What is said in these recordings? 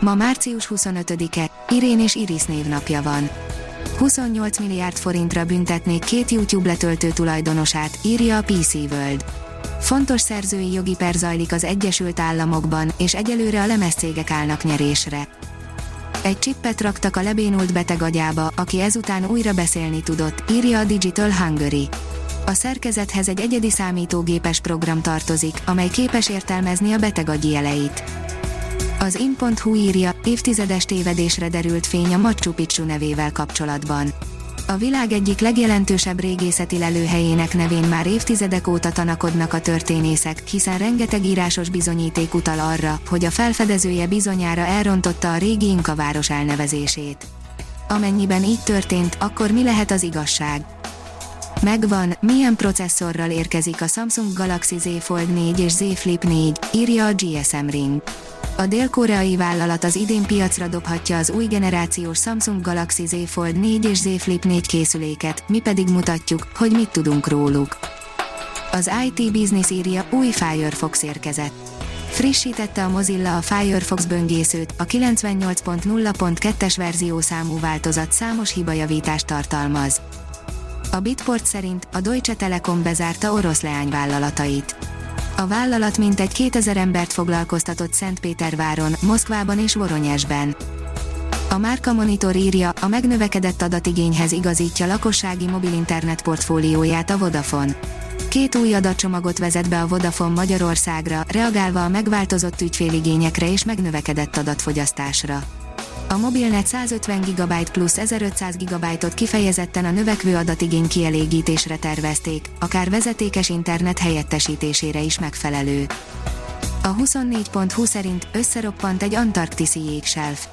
Ma március 25-e, Irén és Iris névnapja van. 28 milliárd forintra büntetnék két YouTube letöltő tulajdonosát, írja a PC World. Fontos szerzői jogi per zajlik az Egyesült Államokban, és egyelőre a lemezcégek állnak nyerésre. Egy csippet raktak a lebénult beteg agyába, aki ezután újra beszélni tudott, írja a Digital Hungary. A szerkezethez egy egyedi számítógépes program tartozik, amely képes értelmezni a beteg agyi jeleit. Az in.hu írja, évtizedes tévedésre derült fény a Machu Picchu nevével kapcsolatban. A világ egyik legjelentősebb régészeti lelőhelyének nevén már évtizedek óta tanakodnak a történészek, hiszen rengeteg írásos bizonyíték utal arra, hogy a felfedezője bizonyára elrontotta a régi Inka város elnevezését. Amennyiben így történt, akkor mi lehet az igazság? Megvan, milyen processzorral érkezik a Samsung Galaxy Z Fold 4 és Z Flip 4, írja a GSM Ring. A dél-koreai vállalat az idén piacra dobhatja az új generációs Samsung Galaxy Z Fold 4 és Z Flip 4 készüléket, mi pedig mutatjuk, hogy mit tudunk róluk. Az IT Business írja, új Firefox érkezett. Frissítette a Mozilla a Firefox böngészőt, a 98.0.2-es verziószámú változat számos hibajavítást tartalmaz. A Bitport szerint a Deutsche Telekom bezárta orosz leányvállalatait. A vállalat mintegy 2000 embert foglalkoztatott Szentpéterváron, Moszkvában és Voronyesben. A Márka Monitor írja, a megnövekedett adatigényhez igazítja lakossági mobil portfólióját a Vodafone. Két új adatcsomagot vezet be a Vodafone Magyarországra, reagálva a megváltozott ügyféligényekre és megnövekedett adatfogyasztásra. A mobilnet 150 GB plusz 1500 GB-ot kifejezetten a növekvő adatigény kielégítésre tervezték, akár vezetékes internet helyettesítésére is megfelelő. A 24.20 szerint összeroppant egy antarktiszi jégself.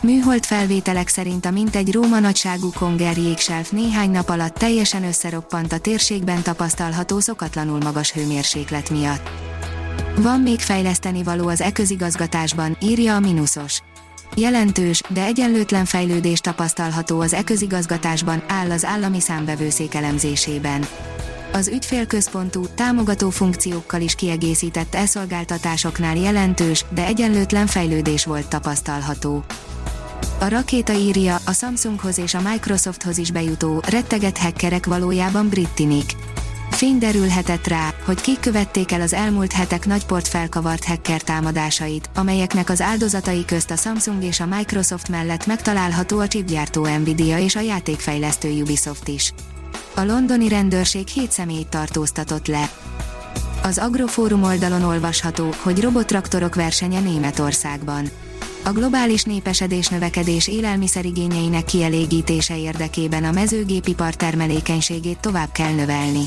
Műhold felvételek szerint a mintegy Róma nagyságú konger jégself néhány nap alatt teljesen összeroppant a térségben tapasztalható szokatlanul magas hőmérséklet miatt. Van még fejleszteni való az e-közigazgatásban, írja a Minusos. Jelentős, de egyenlőtlen fejlődés tapasztalható az e-közigazgatásban, áll az állami számbevőszék elemzésében. Az ügyfélközpontú, támogató funkciókkal is kiegészített e-szolgáltatásoknál jelentős, de egyenlőtlen fejlődés volt tapasztalható. A rakéta írja, a Samsunghoz és a Microsofthoz is bejutó, retteget hackerek valójában brittinik Fény derülhetett rá, hogy kik követték el az elmúlt hetek nagyport felkavart hacker támadásait, amelyeknek az áldozatai közt a Samsung és a Microsoft mellett megtalálható a chipgyártó Nvidia és a játékfejlesztő Ubisoft is. A londoni rendőrség hét személyt tartóztatott le. Az Agrofórum oldalon olvasható, hogy robottraktorok versenye Németországban. A globális népesedés növekedés élelmiszerigényeinek kielégítése érdekében a mezőgépipar termelékenységét tovább kell növelni.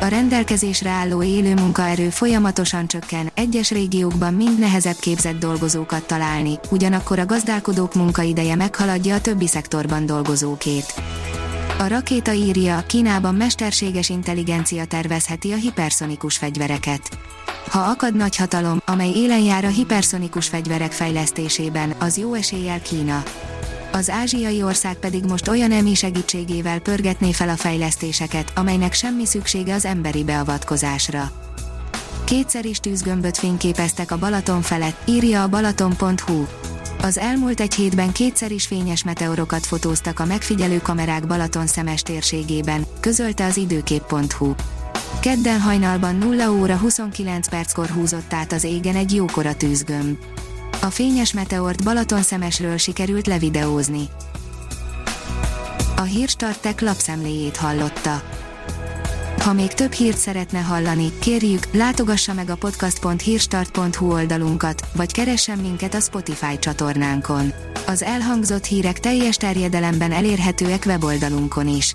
A rendelkezésre álló élő munkaerő folyamatosan csökken, egyes régiókban mind nehezebb képzett dolgozókat találni, ugyanakkor a gazdálkodók munkaideje meghaladja a többi szektorban dolgozókét. A rakéta írja, Kínában mesterséges intelligencia tervezheti a hiperszonikus fegyvereket. Ha akad nagy hatalom, amely élen jár a hiperszonikus fegyverek fejlesztésében, az jó eséllyel Kína. Az ázsiai ország pedig most olyan emi segítségével pörgetné fel a fejlesztéseket, amelynek semmi szüksége az emberi beavatkozásra. Kétszer is tűzgömböt fényképeztek a Balaton felett, írja a balaton.hu. Az elmúlt egy hétben kétszer is fényes meteorokat fotóztak a megfigyelő kamerák Balaton szemes térségében, közölte az időkép.hu. Kedden hajnalban 0 óra 29 perckor húzott át az égen egy jókora tűzgömb. A fényes meteort Balaton szemesről sikerült levideózni. A hírstartek lapszemléjét hallotta. Ha még több hírt szeretne hallani, kérjük, látogassa meg a podcast.hírstart.hu oldalunkat, vagy keressen minket a Spotify csatornánkon. Az elhangzott hírek teljes terjedelemben elérhetőek weboldalunkon is.